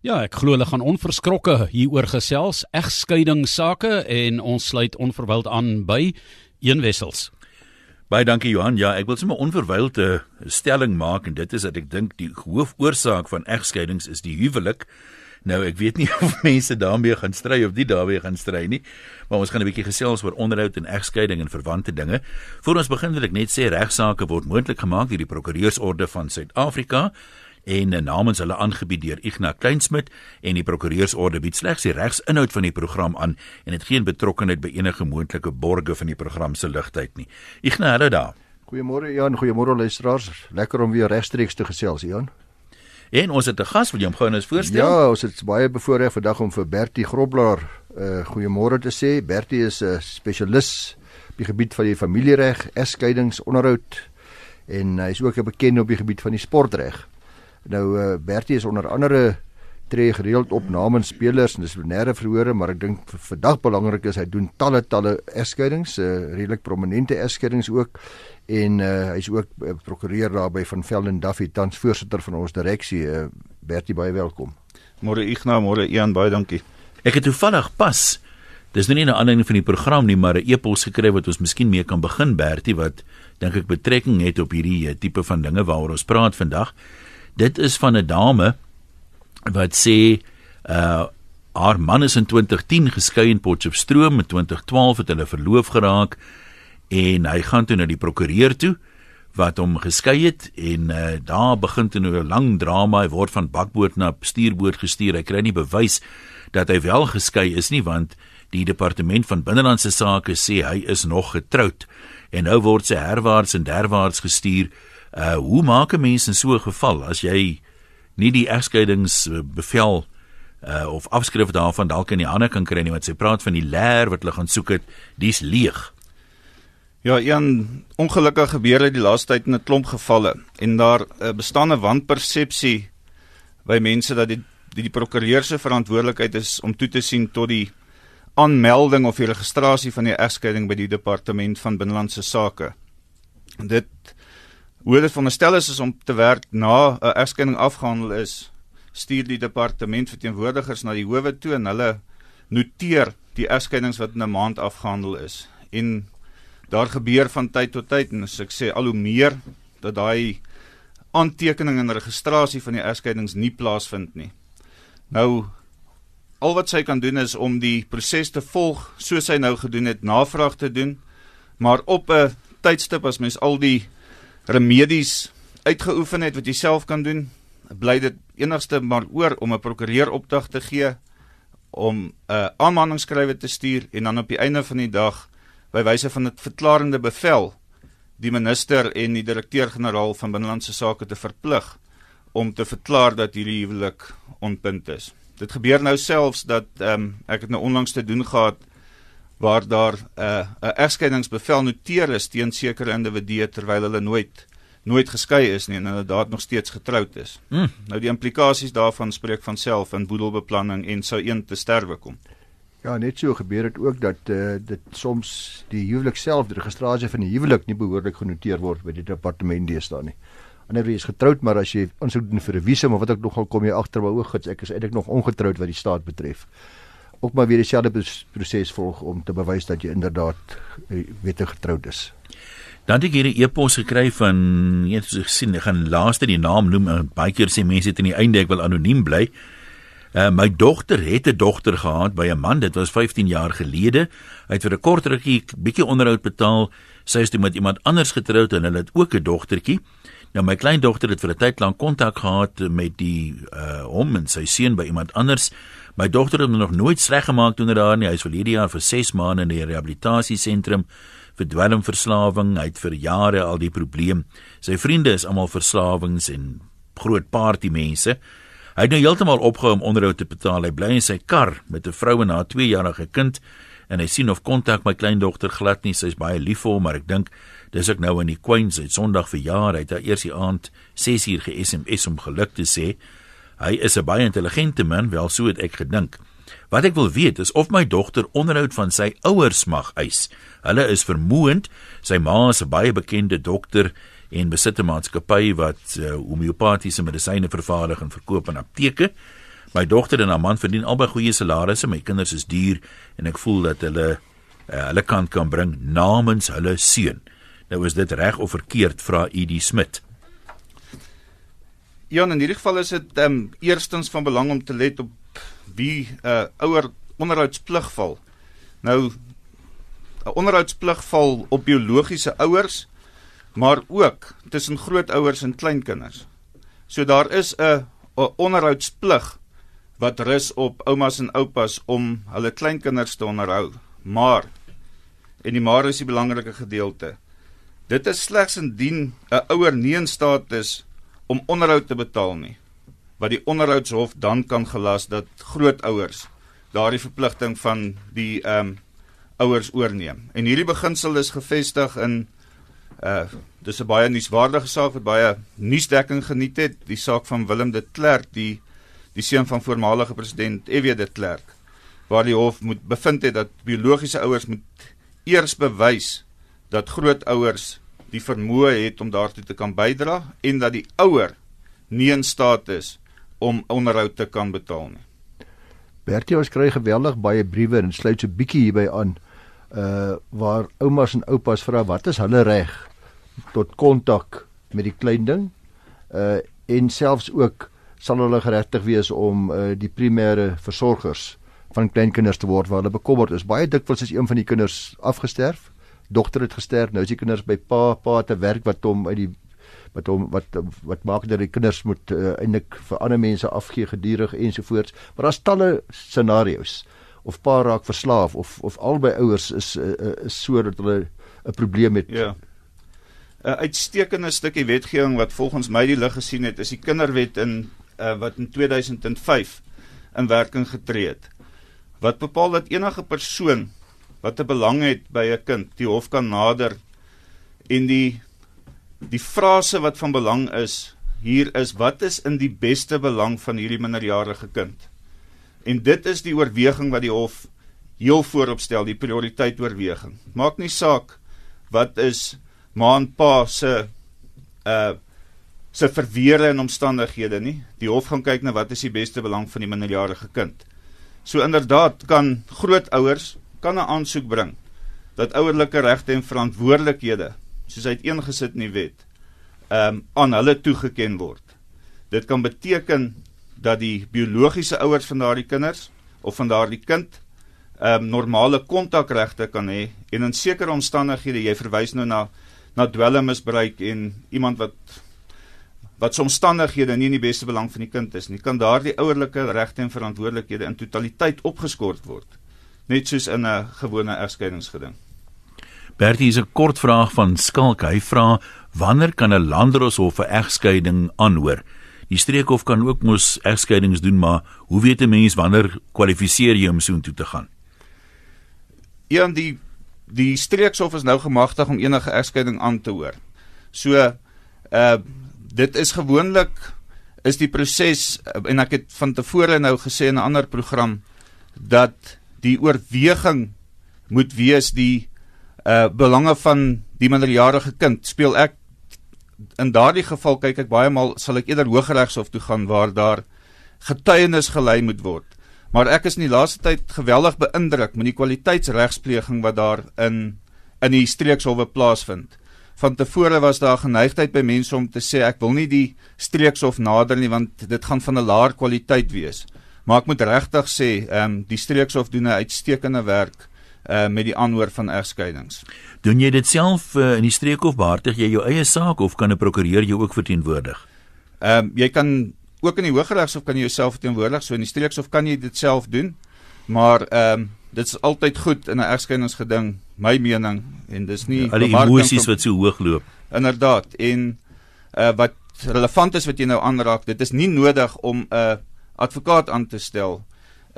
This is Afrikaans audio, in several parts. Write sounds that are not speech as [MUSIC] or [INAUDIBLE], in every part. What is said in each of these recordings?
Ja, ek glo hulle gaan onverskrokke hieroor gesels, egskeidingssake en ons sluit onverwyld aan by een wessels. Baie dankie Johan. Ja, ek wil sommer onverwylde stelling maak en dit is dat ek dink die hoofoorsaak van egskeidings is die huwelik. Nou ek weet nie [LAUGHS] of mense daarmee gaan stry of die daarmee gaan stry nie, maar ons gaan 'n bietjie gesels oor onderhoud en egskeiding en verwante dinge. Voordat ons begin wil ek net sê regsaake word moontlik gemaak deur die Prokureursorde van Suid-Afrika en namens hulle aangebied deur Ignas Kleinsmid en die prokureursorde bied slegs die regsinhoud van die program aan en het geen betrokkeheid by enige moontlike borge van die program se ligtheid nie. Ignas, hallo daar. Goeiemôre Jan, goeiemôre luisteraars. Lekker om weer regstreeks te gesels, Jan. En ons het 'n gas wat jy hom gou eens voorstel. Ja, ons het baie bevoorreg vandag om vir Bertie Groblaar uh goeiemôre te sê. Bertie is 'n spesialis op die gebied van die familiereg, egskeidings, onderhoud en hy is ook 'n bekende op die gebied van die sportreg. Nou uh, Bertie is onder andere tree gereeld op namens spelers en dissiplinêre verhore, maar ek dink vandag belangrik is hy doen talle talle egskeidings, uh, redelik prominente egskeidings ook en uh, hy's ook uh, prokureur daar by van Velden Duffy tans voorsitter van ons direksie. Uh, Bertie baie welkom. Môre Ignas, môre Ian, baie dankie. Ek het toevallig pas Dis nou nie 'n aanleiding van die program nie, maar 'n e-pos gekry wat ons miskien mee kan begin Bertie wat dink ek betrekking het op hierdie tipe van dinge waaroor ons praat vandag. Dit is van 'n dame wat sê uh haar man is in 2010 geskei in Potchefstroom, in 2012 het hulle verloof geraak en hy gaan toe na die prokureur toe wat hom geskei het en uh daar begin toe nou 'n lang drama, hy word van bakboord na stuurboord gestuur. Hy kry nie bewys dat hy wel geskei is nie want die departement van binnelandse sake sê hy is nog getroud en nou word sy herwaarts en derwaarts gestuur Uh hoe maak 'n mens in so 'n geval as jy nie die egskeidingsbevel uh of afskrif daarvan dalk in die hande kan kry nie wat sy praat van die leer wat hulle gaan soek het, dis leeg. Ja, een ongelukkig gebeur dit die laaste tyd in 'n klomp gevalle en daar uh, bestaan 'n wanpersepsie by mense dat die die, die prokureur se verantwoordelikheid is om toe te sien tot die aanmelding of die registrasie van die egskeiding by die departement van binnelandse sake. Dit Hoe dit veronderstel is, is om te werk na 'n egskeiding afgehandel is, stuur die departement verteenwoordigers na die howe toe en hulle noteer die egskeidings wat in 'n maand afgehandel is. En daar gebeur van tyd tot tyd en as ek sê al hoe meer dat daai aantekening en registrasie van die egskeidings nie plaasvind nie. Nou al wat sy kan doen is om die proses te volg soos hy nou gedoen het, navraag te doen, maar op 'n tydstip as mens al die remedies uitgeoefen het wat jy self kan doen, bly dit enigste maar oor om 'n prokureur opdrag te gee om 'n uh, aanmaningsskrywe te stuur en dan op die einde van die dag by wyse van 'n verklarende bevel die minister en die direkteur-generaal van binnelandse sake te verplig om te verklaar dat hierdie huwelik onpunt is. Dit gebeur nou selfs dat ehm um, ek het nou onlangs te doen gehad waar daar 'n uh, 'n egskeidingsbevel noteer is teen sekere individue terwyl hulle nooit nooit geskei is nie en inderdaad nog steeds getroud is. Mm. Nou die implikasies daarvan spreek van self in boedelbeplanning en sou een te sterwe kom. Ja, net so gebeur dit ook dat uh, dit soms die huwelik self, die registrasie van die huwelik nie behoorlik genoteer word by die departement deesdae nie. Ander wie is getroud, maar as jy aansoek doen vir 'n visum of wat ek nogal kom jy agter by oog, ek is eintlik nog ongetroud wat die staat betref ook maar weer dieselfde proses volg om te bewys dat jy inderdaad eh, wettig getroud is. Dan het ek hier 'n e-pos gekry van een soos ek sien, ek gaan laaste die naam noem en baie keer sê mense dit aan die einde ek wil anoniem bly. Uh, my dogter het 'n dogter gehad by 'n man, dit was 15 jaar gelede. Hy het vir 'n kort rukkie bietjie onderhoud betaal. Sy is toe met iemand anders getroud en hulle het ook 'n dogtertjie. Nou my kleindogter het vir 'n tyd lank kontak gehad met die uh hom en sy seun by iemand anders. My dogter het nog nooit sleg gemaak onder haar nie. Hy is verlede jaar vir 6 maande in die rehabilitasiesentrum vir dwelmverslawing. Hy het vir jare al die probleem. Sy vriende is almal verslawings en groot partymense. Hy het nou heeltemal opgehou om onderhoud te betaal. Hy bly in sy kar met 'n vrou en haar 2-jarige kind en hy sien of kontak my kleindogter glad nie. Sy's baie lief vir hom, maar ek dink dis ek nou in die Queens uit Sondag vir jaar. Hy het haar eers die aand 6uur ge-SMS om geluk te sê. Hy is 'n baie intelligente man, wel so het ek gedink. Wat ek wil weet is of my dogter onderhoud van sy ouers mag eis. Hulle is vermoënd sy ma is 'n baie bekende dokter en besit 'n maatskappy wat uh, homeopatiese medisyne vervaardig en verkoop in apteke. My dogter en haar man verdien albei goeie salarisse, my kinders is duur en ek voel dat hulle uh, hulle kant kan bring namens hulle seun. Nou is dit reg of verkeerd vra ED Smit. Ja, in hierdie geval is dit ehm um, eerstens van belang om te let op wie 'n uh, ouer onderhoudsplig val. Nou 'n onderhoudsplig val op biologiese ouers, maar ook tussen grootouers en kleinkinders. So daar is 'n onderhoudsplig wat rus op oumas en oupas om hulle kleinkinders te onderhou. Maar en die maar is die belangrike gedeelte. Dit is slegs indien 'n ouer nie in staat is om onderhoud te betaal nie wat die onderhoudshof dan kan gelas dat grootouers daardie verpligting van die ehm um, ouers oorneem. En hierdie beginsel is gevestig in uh dis 'n baie nuuswaardige saak wat baie nuusdekking geniet het, die saak van Willem de Klerk, die die seun van voormalige president F.W. de Klerk, waar die hof moet bevind het dat biologiese ouers moet eers bewys dat grootouers die vermoë het om daartoe te kan bydra en dat die ouer nie in staat is om onderhoud te kan betaal nie. Bertie ons kry geweldig baie briewe en sluit so bietjie hierby aan uh waar oumas en oupas vra wat is hulle reg tot kontak met die klein ding? Uh en selfs ook sal hulle geregtig wees om uh die primêre versorgers van kleinkinders te word waar hulle bekommerd is. Baie dikwels is een van die kinders afgesterf dogter het gesterf nou is die kinders by pa pa te werk wat hom uit die wat hom wat wat maak dat die kinders moet uh, eintlik vir ander mense afgee gedurig ensovoorts maar daar's talle scenario's. Of pa raak verslaaf of of albei ouers is uh, is so dat hulle 'n probleem het. Ja. 'n uitstekende stukkie wetgewing wat volgens my die lig gesien het is die kinderwet in uh, wat in 2005 in werking getree het. Wat bepaal dat enige persoon wat 'n belang het by 'n kind die hof kan nader en die die frase wat van belang is hier is wat is in die beste belang van hierdie minderjarige kind. En dit is die oorweging wat die hof heel voorop stel, die prioriteit oorweging. Maak nie saak wat is ma en pa se uh se verweere en omstandighede nie. Die hof gaan kyk na wat is die beste belang van die minderjarige kind. So inderdaad kan grootouers kan 'n aansoek bring dat ouerlike regte en verantwoordelikhede soos uiteengesit in die wet, ehm um, aan hulle toegeken word. Dit kan beteken dat die biologiese ouers van daardie kinders of van daardie kind ehm um, normale kontakregte kan hê en in sekere omstandighede jy verwys nou na na dwelmmisbruik en iemand wat wat se omstandighede nie in die beste belang van die kind is nie, kan daardie ouerlike regte en verantwoordelikhede in totaliteit opgeskort word, net soos in 'n gewone egskeidingsgeding. Bertie is 'n kort vraag van Skalk. Hy vra wanneer kan 'n landdroshof 'n egskeiding aanhoor? Die streekhof kan ook mos egskeidings doen, maar hoe weet 'n mens wanneer kwalifiseer jy om so intoe te gaan? Ja, die die streekshof is nou gemagtig om enige egskeiding aan te hoor. So uh dit is gewoonlik is die proses en ek het van tevore nou gesê in 'n ander program dat die oorweging moet wees die uh belange van die minderjarige kind speel ek in daardie geval kyk ek baie maal sal ek eerder hooggeregshof toe gaan waar daar getuienis gelei moet word. Maar ek is in die laaste tyd geweldig beïndruk met die kwaliteitsregspleging wat daar in in die streekshowe plaasvind. Van tevore was daar geneigtheid by mense om te sê ek wil nie die streekshof nader nie want dit gaan van 'n laer kwaliteit wees. Maar ek moet regtig sê, ehm um, die streekshof doen 'n uitstekende werk uh met die aanhoor van egskeidings. Doen jy dit self uh, in die streekhof behartig jy jou eie saak of kan 'n prokureur jou ook verteenwoordig? Ehm uh, jy kan ook in die Hooggeregshof kan jy jouself verteenwoordig, so in die streekshof kan jy dit self doen. Maar ehm um, dit is altyd goed in 'n egskeidingsgeding, my mening en dis nie ja, al die emosies wat so hoog loop. Inderdaad. En uh wat relevant is wat jy nou aanraak, dit is nie nodig om 'n uh, advokaat aan te stel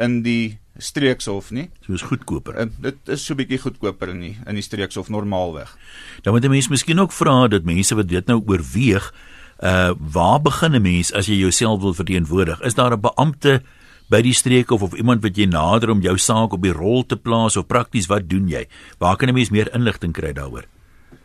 in die streekshof nie. So is goedkoper. En dit is so bietjie goedkoper in die in die streekshof normaalweg. Dan moet 'n mens miskien ook vra dat mense wat dit nou oorweeg, uh waar begin 'n mens as jy jouself wil verteenwoordig? Is daar 'n beampte by die streekhof of iemand wat jy nader om jou saak op die rol te plaas of prakties wat doen jy? Waar kan 'n mens meer inligting kry daaroor?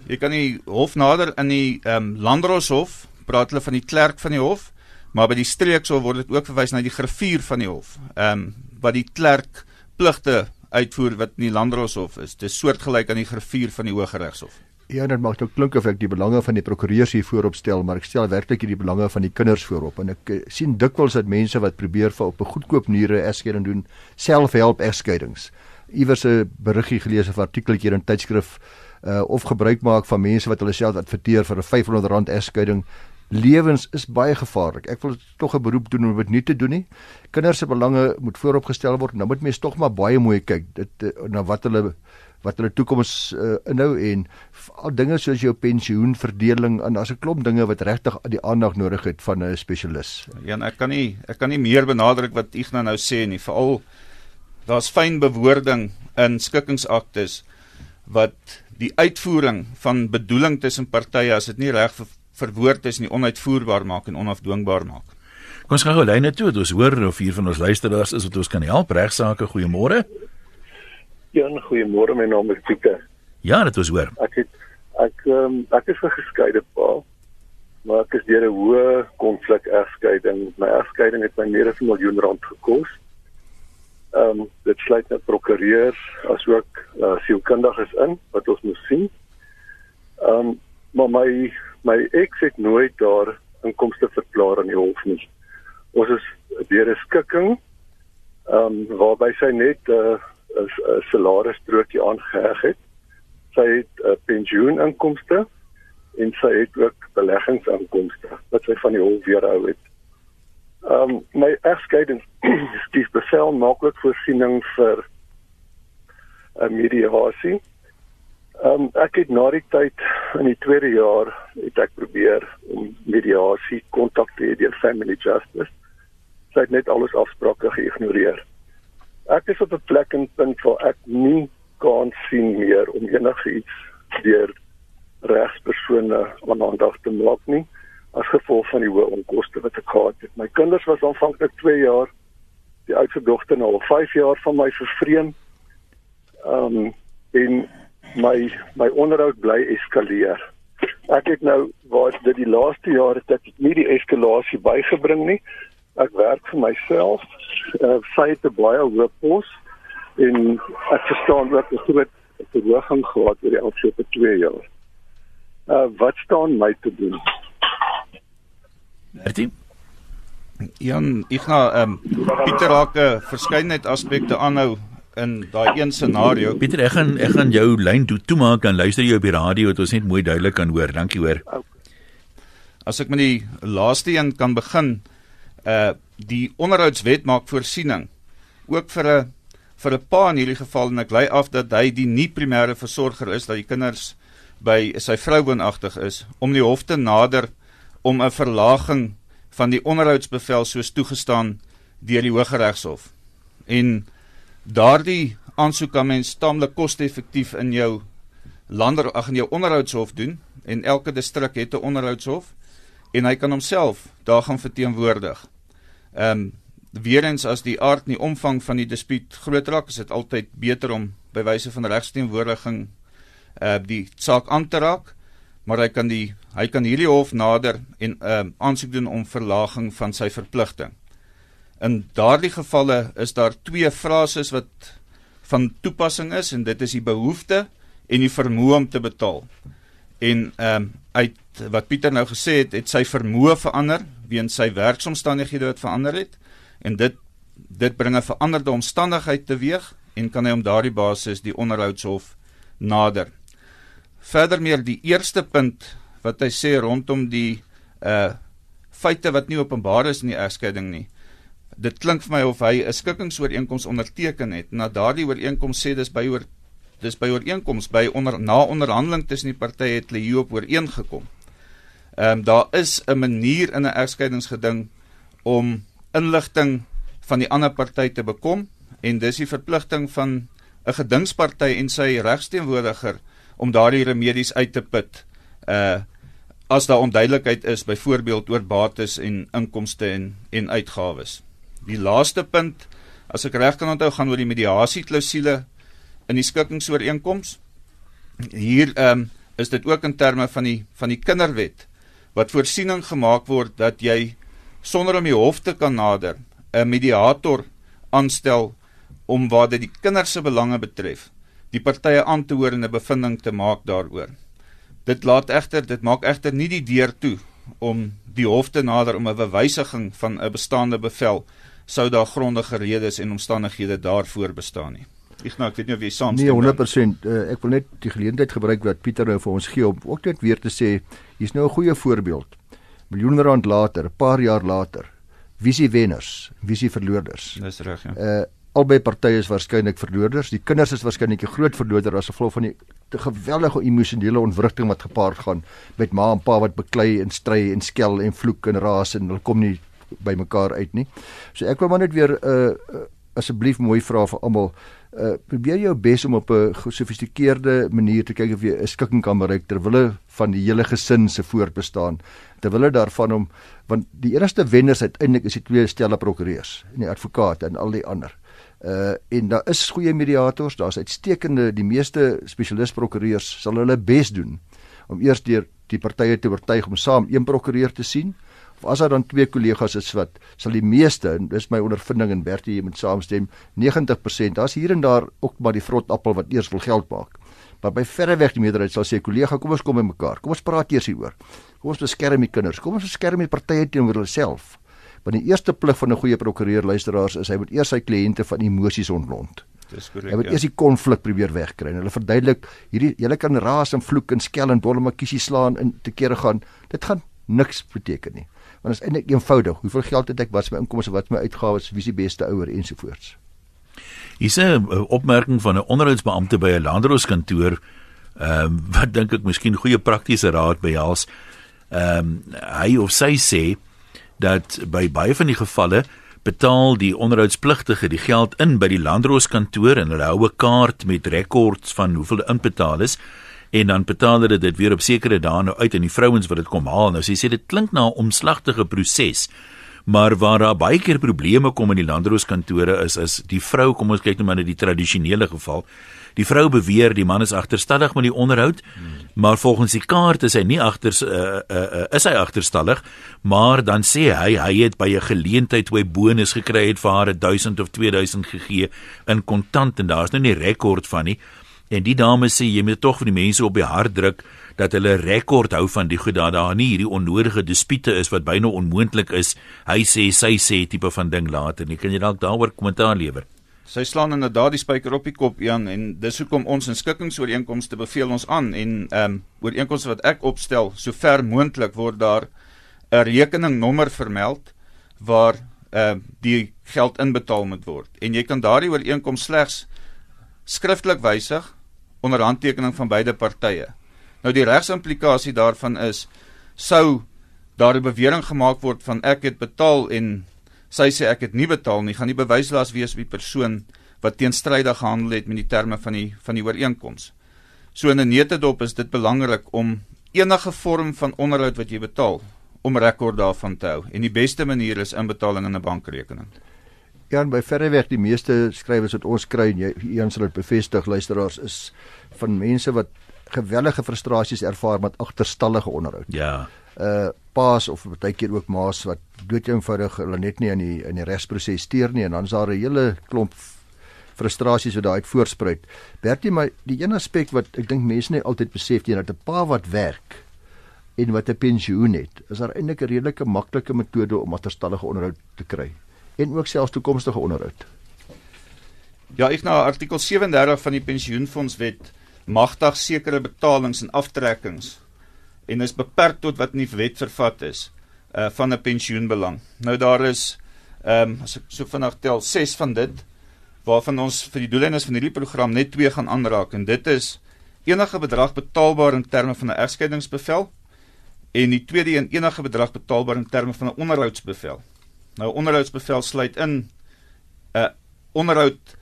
Jy kan die hof nader in die ehm um, Landdroshof, praat hulle van die klerk van die hof Maar by die streekshof word dit ook verwys na die griffuur van die hof. Ehm um, wat die klerk pligte uitvoer wat in die landdroshof is. Dit is soortgelyk aan die griffuur van die Hooggeregshof. Ja, dit mag nou klink of ek die belange van die prokureurs hier voorop stel, maar ek stel werklik hier die belange van die kinders voorop en ek uh, sien dikwels dat mense wat probeer vir op 'n goedkoop niere egskeiding doen, self help egskeidings. Iewers 'n beriggie gelees of artikeltjie in 'n tydskrif uh of gebruik maak van mense wat hulle self adverteer vir 'n R500 egskeiding lewens is baie gevaarlik. Ek wil tog 'n beroep doen om dit nie te doen nie. Kinders se belange moet vooropgestel word. Nou moet mense tog maar baie mooi kyk dit uh, na wat hulle wat hulle toekoms uh, inhou en al dinge soos jou pensioenverdeling en daar's 'n klomp dinge wat regtig die aandag nodig het van 'n spesialis. Ja, ek kan nie ek kan nie meer benadruk wat Ignas nou sê nie. Veral daar's fyn bewoording in skikkingsaktes wat die uitvoering van bedoeling tussen partye as dit nie reg verwoord is nie onuitvoerbaar maak en onafdwingbaar maak. Kom ons gaan gou lyne toe. Ons hoor of hier van ons luisteraars is wat ons kan help. Regsaake, goeiemôre. Ja, goeiemôre. My naam is Pieter. Ja, dit was hoor. Ek het ek um, ek is 'n geskeide pa. Maar ek is deur 'n hoë konflik egskeiding. My egskeiding het my meer as 'n miljoen rand gekos. Ehm um, dit sluit net prokureurs asook uh, sielkundiges in wat ons moet sien. Ehm um, maar my my ex het nooit daar inkomste verklaar aan die hof nie. Ons is deur 'n skikking ehm um, waarby sy net 'n uh, 'n salaris strokie aangeheg het. Sy het uh, pensioeninkomste en sy het ook beleggingsinkomste wat sy van die hof weerhou het. Ehm um, my egskeiding [CLEARS THROAT] skief bevel maak ook voorsiening vir 'n mediasie. Ehm um, ek het na die tyd in die tweede jaar het ek probeer om mediasie kontak te hê deur Family Justice. Sy het net alles afsprake geïgnoreer. Ek is op 'n plek en punt waar ek nie kan sien meer om enigiets deur regspersone aan aandag te maak nie as gevolg van die hoë onkoste wat ek gehad het. My kinders was aanvanklik 2 jaar, die oudste dogter nou al 5 jaar van my vervreem. Ehm um, en my my onderhoud bly eskaleer. Ek het nou waar dit die laaste jare het ek nie die eskalasie bygebring nie. Ek werk vir myself. Uh, sy het 'n baie hoë pos en ek verstaan ook 'n groot verhoging gehad oor die afgelope 2 jaar. Uh wat staan my te doen? Bertie Jan, ek gaan ehm um, Pieter raak 'n verskeidenheid aspekte aanhou in daai een scenario. Pieter, ek gaan ek gaan jou lyn toe toemaak en luister jy op die radio dat ons net mooi duidelik kan hoor. Dankie hoor. As ek met die laaste een kan begin, uh die onderhoudswet maak voorsiening ook vir 'n vir 'n pa in hierdie geval en ek lei af dat hy die nie primêre versorger is dat die kinders by sy vrou woonagtig is om die hof te nader om 'n verlaging van die onderhoudsbevel soos toegestaan deur die Hooggeregshof. En daardie aansoek kan mens taamlik koste-effektief in jou lander ag in jou onderhoudshof doen en elke distrik het 'n onderhoudshof en hy kan homself daar gaan verteenwoordig. Ehm um, weer eens as die aard en die omvang van die dispuut groter raak, is dit altyd beter om by wyse van regsteenwoordiging uh die saak aan te raak, maar hy kan die hy kan hierdie hof nader en ehm um, aansoek doen om verlaging van sy verpligting. In daardie gevalle is daar twee frases wat van toepassing is en dit is die behoefte en die vermoë om te betaal. En ehm um, uit wat Pieter nou gesê het, het sy vermoë verander weens sy werksomstandighede wat verander het en dit dit bring 'n veranderde omstandigheid teweeg en kan hy om daardie basis die onderhoudshof nader. Verder meer die eerste punt wat hy sê rondom die uh feite wat nie openbaar is in die egskeiding nie dit klink vir my of hy 'n skikkingsooreenkoms onderteken het. Na daardie ooreenkoms sê dis by oor dis by ooreenkoms by onder na onderhandeling tussen die partye het hulle hierop ooreengekom. Ehm um, daar is 'n manier in 'n egskeidingsgeding om inligting van die ander party te bekom en dis die verpligting van 'n gedingsparty en sy regsteenwoordiger om daardie remedies uit te put. Uh as daar onduidelikheid is byvoorbeeld oor bates en inkomste en en uitgawes. Die laaste punt, as ek reg kan onthou, gaan oor die mediasie klousule in die skikkingsooreenkoms. Hier ehm um, is dit ook in terme van die van die kinderwet wat voorsiening gemaak word dat jy sonder om die hof te kan nader 'n mediator aanstel om waar dit die kinders se belange betref die partye aan te hoor en 'n bevinding te maak daaroor. Dit laat egter dit maak egter nie die deur toe om die hof te nader om 'n wysiging van 'n bestaande bevel sou daar grondige redes en omstandighede daarvoor bestaan nie. Nou ek weet nie of jy saamstem nie. Nee, 100%. Uh, ek wil net die geleentheid gebruik wat Pieter nou vir ons gee om ook net weer te sê, hier's nou 'n goeie voorbeeld. Miljoene rand later, 'n paar jaar later, visie wenners, visie verloorders. Dis reg, ja. Uh albei partye is waarskynlik verloorders. Die kinders is waarskynlik 'n groot verloorder as gevolg van die te geweldige emosionele ontwrigting wat gepaard gaan met ma en pa wat beklei en stry en skel en vloek en raas en hulle kom nie by mekaar uit nie. So ek wil maar net weer 'n uh, uh, asseblief mooi vra vir almal uh probeer jou bes om op 'n gesofistikeerde manier te kyk of jy 'n skikking kan bereik ter wille van die hele gesin se voortbestaan ter wille daarvan om want die enigste wenners uiteindelik is die twee stelle prokureurs en die advokaat en al die ander uh en daar is goeie mediators daar's uitstekende die meeste spesialis prokureurs sal hulle bes doen om eers deur die partye te oortuig om saam een prokureur te sien of as daar dan twee kollegas is wat sal die meeste en dis my ondervinding en Bertie jy moet saamstem 90% daar's hier en daar ook maar die vrot appel wat eers wil geld maak maar by verreweg die meerderheid sal sê kollega kom ons kom by mekaar kom ons praat eers hieroor kom ons beskerm die kinders kom ons beskerm die partye teenoor hulle self want die eerste plig van 'n goeie prokureur luisteraars is hy moet eers sy kliënte van emosies ontlont Dis korrek. Hy moet ja. eers die konflik probeer wegkry. Hulle verduidelik hierdie julle kan raas en vloek en skel en bollemakiesie slaan en te kere gaan. Dit gaan niks beteken nie want dit is eintlik eenvoudig. Hoeveel geld het ek? Wat is my inkomste? Wat is my uitgawes? Wie is die beste ouer ensovoorts. Hier's 'n opmerking van 'n onderhoudsbeampte by 'n landroskantoor ehm um, [LAUGHS] wat dink ek miskien goeie praktiese raad behels. Ehm um, hy of sy sê dat by baie van die gevalle betaal die onderhoudspligtige die geld in by die landroskantoor en hulle hou 'n kaart met rekords van hoeveel inbetaal is en dan betaal hulle dit weer op sekere dae nou uit en die vrouens wat dit kom haal. Nou sy sê dit klink na 'n omslagtige proses maar waar daar baie keer probleme kom in die landrooskantore is is die vrou kom ons kyk nou maar na die tradisionele geval die vrou beweer die man is agterstallig met die onderhoud maar volgens die kaart is hy nie agter uh, uh, uh, is hy agterstallig maar dan sê hy hy het by 'n geleentheid toe hy bonus gekry het vir haar 1000 of 2000 gegee in kontant en daar's nou nie rekord van nie En die dame sê jy moet tog vir die mense op die hart druk dat hulle rekord hou van die goed daar daar nie hierdie onnodige dispute is wat byna onmoontlik is. Hy sê sy sê tipe van ding later. Nie kan jy dalk daaroor kommentaar lewer? Sy slaan inderdaad die spyker op die kop Jan en dis hoekom ons in skikkingsooreenkomste beveel ons aan en ehm um, ooreenkomste wat ek opstel sover moontlik word daar 'n rekeningnommer vermeld waar ehm uh, die geld inbetaal moet word en jy kan daardie ooreenkoms slegs skriftelik wysig onder handtekening van beide partye. Nou die regsimplikasie daarvan is sou daar 'n bewering gemaak word van ek het betaal en sy sê ek het nie betaal nie, gaan die bewyslas wees op die persoon wat teenstrydig gehandel het met die terme van die van die ooreenkoms. So in 'n netedop is dit belangrik om enige vorm van onderhoud wat jy betaal om rekord daarvan te hou en die beste manier is inbetaling in 'n bankrekening. Ja, by verreweg die meeste skrywers wat ons kry en jy een sal dit bevestig luisteraars is van mense wat gewellige frustrasies ervaar met agterstallige onderhoud. Ja. Uh paas of baie keer ook maas wat dood eenvoudig hulle net nie in die in die regsproses steur nie en dan is daar 'n hele klomp frustrasies wat daai uit voorspruit. Bertie, maar die een aspek wat ek dink mense nie altyd besef nie, dat 'n pa wat werk en wat 'n pensioen het, is daar eintlik 'n redelike maklike metode om agterstallige onderhoud te kry en ook selfs toekomstige onderhoud. Ja, ek na artikel 37 van die pensioenfondswet magtig sekere betalings en aftrekkings en is beperk tot wat in die wet vervat is uh van 'n pensioenbelang. Nou daar is ehm um, as ek so vinnig tel 6 van dit waarvan ons vir die doeleindes van hierdie program net 2 gaan aanraak en dit is enige bedrag betaalbaar in terme van 'n egskeidingsbevel en die tweede een enige bedrag betaalbaar in terme van 'n onderhoudsbevel. Nou onderhoudsbevel sluit in 'n uh, onderhoud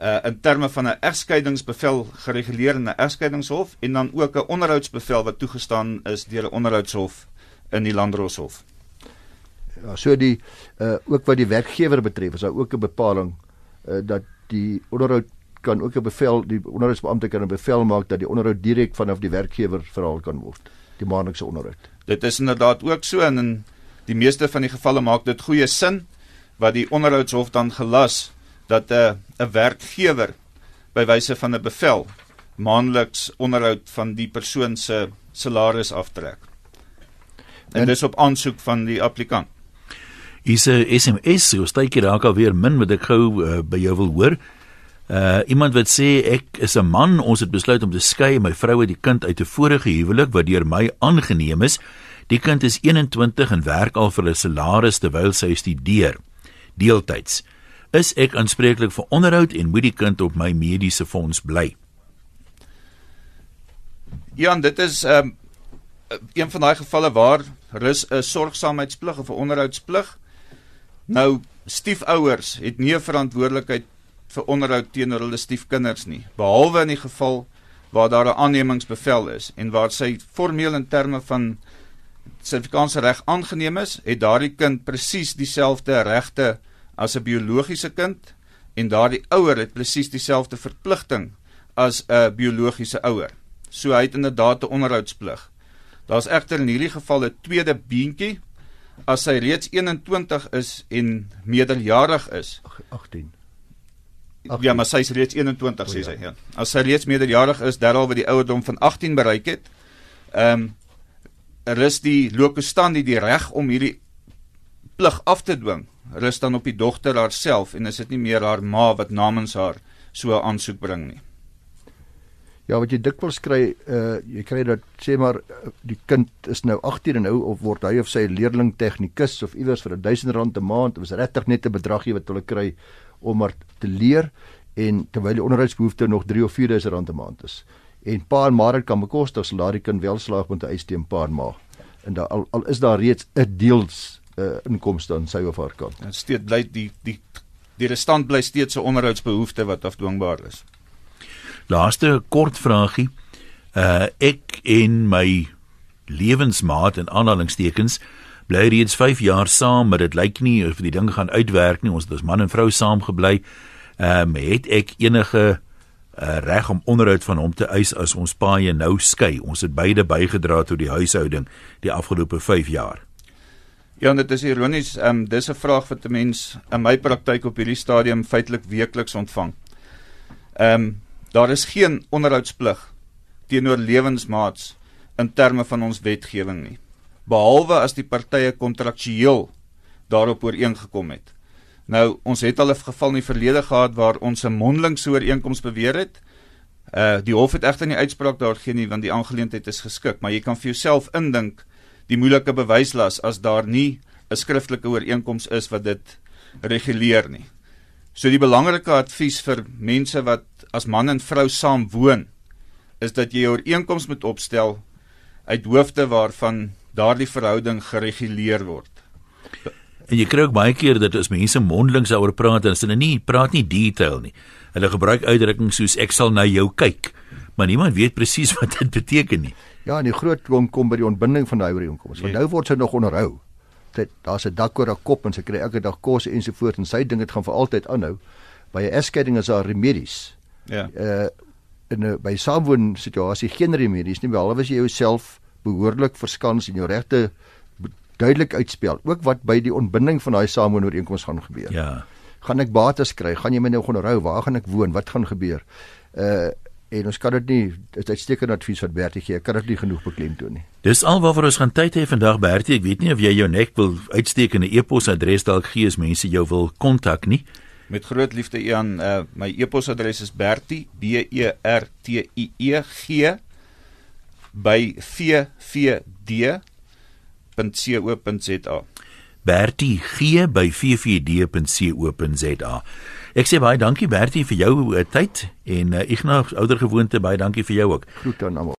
uh, in terme van 'n egskeidingsbevel gereguleer in 'n egskeidingshof en dan ook 'n onderhoudsbevel wat toegestaan is deur 'n onderhoudshof in die landdroshof. Ja, so die uh, ook wat die werkgewer betref, is daar ook 'n bepaling uh, dat die onderhoud kan ook 'n bevel die onderhoudsbeampte kan 'n bevel maak dat die onderhoud direk vanaf die werkgewer verhaal kan word die maandelikse onderhoud dit is inderdaad ook so en in die meeste van die gevalle maak dit goeie sin wat die onderhoudshof dan gelas dat 'n uh, 'n werkgewer by wyse van 'n bevel maandeliks onderhoud van die persoon se salaris aftrek. En, en dis op aansoek van die applikant. Is 'n SMS so stytjie raak al weer min wat ek gou uh, by jou wil hoor. Uh iemand wat sê ek is 'n man, ons het besluit om te skei, my vrou het die kind uit 'n vorige huwelik wat deur my aangeneem is. Die kind is 21 en werk al vir 'n salaris terwyl sy studeer. Deeltyds. Is ek aanspreeklik vir onderhoud en moet die kind op my mediese fonds bly? Ja, dit is ehm um, een van daai gevalle waar rus 'n sorgsaamheidsplig of 'n onderhoudsplig. Nou stiefouers het nie 'n verantwoordelikheid vir onderhoud teenoor hulle stiefkinders nie, behalwe in die geval waar daar 'n aannemingsbevel is en waar sy formeel in terme van Suid-Afrikaanse reg aangeneem is, het daardie kind presies dieselfde regte as 'n biologiese kind en daardie ouer het presies dieselfde verpligting as 'n biologiese ouer. So hy het inderdaad 'n onderhoudsplig. Daar's egter in hierdie geval 'n tweede beentjie as hy reeds 21 is en meerderjarig is. 18. 18. Ja, maar sy is reeds 21 sê sy, ja. As hy reeds meerderjarig is, derhalwe die ouderdom van 18 bereik het, ehm um, rus die lokostandi die reg om hierdie plig af te dwing. Rus dan op die dogter haarself en is dit nie meer haar ma wat namens haar so 'n aansoek bring nie. Ja, wat jy dikwels kry, uh jy kry dat sê maar die kind is nou 18 en nou of word hy of sy leerling tegnikus of iewers vir 1000 rand 'n maand, is regtig net 'n bedragie wat hulle kry om maar te leer en terwyl die onderhoudsbehoefte nog 3 of 4000 rand 'n maand is. En pa en ma kan bekostig so laat die kind wel slaag met 'n eisteen pa en ma. En daar al, al is daar reeds 'n deels uh inkomste aan sy of haar kant. Dit steeds bly die die die restant bly steeds 'n onderhoudsbehoefte wat afdwingbaar is. Laaste kort vragie. Uh ek en my lewensmaat in aanhalingstekens bly reeds 5 jaar saam, maar dit lyk nie of die ding gaan uitwerk nie. Ons het as man en vrou saam gebly. Ehm um, het ek enige uh, reg om onderhoud van hom te eis as ons paie nou skei. Ons het beide bygedra tot die huishouding die afgelope 5 jaar. Ja, dit is ironies. Ehm um, dis 'n vraag wat 'n mens in my praktyk op hierdie stadium feitelik weekliks ontvang. Ehm um, Daar is geen onderhoudsplig teenoor lewensmaats in terme van ons wetgewing nie, behalwe as die partye kontraktueel daarop ooreengekom het. Nou, ons het al 'n geval in die verlede gehad waar ons 'n mondelingse ooreenkoms beweer het. Uh die hof het egter nie uitspraak daar gegee nie want die aangeleentheid is geskik, maar jy kan vir jouself indink die moeilike bewyslas as daar nie 'n skriftelike ooreenkoms is wat dit reguleer nie. So die belangrike advies vir mense wat as man en vrou saam woon is dat jy 'n ooreenkoms moet opstel uit hoofde waarvan daardie verhouding gereguleer word. En jy kry ook baie keer dat as mense mondelings daaroor praat en hulle nie praat nie detail nie. Hulle gebruik uitdrukkings soos ek sal na jou kyk, maar niemand weet presies [LAUGHS] wat dit beteken nie. Ja, en die groot kom kom by die ontbinding van daai ooreenkoms. Want nou word sy nog onderhou dit daar's 'n dak oor haar kop en sy kry elke dag kos ensovoorts en sy ding dit gaan vir altyd aanhou. By 'n egskeiding is daar remedies. Ja. Uh in 'n by saamwoon situasie geen remedies nie behalwe as jy jouself behoorlik verskans en jou regte duidelik uitspel. Ook wat by die ontbinding van daai saamwoon ooreenkoms gaan gebeur. Ja. Gaan ek bates kry? Gaan jy my nou onderhou? Waar gaan ek woon? Wat gaan gebeur? Uh en ons kan dit nie dit uitstekende advies wat Bertie gee. Ek kan dit nie genoeg beklemtoon nie. Dis alwaar ons gaan tyd hê vandag Bertie. Ek weet nie of jy jou nek wil uitsteek en 'n e-posadres dalk gee as mense jou wil kontak nie. Met groot liefde Ian, uh, my e-posadres is bertie b e r t i e g by vvd.co.za. Bertie G by vvd.co.za. Ek sê baie dankie Bertie vir jou uh, tyd en uh, Ignas oudergewoonte baie dankie vir jou ook. Groete aan almal.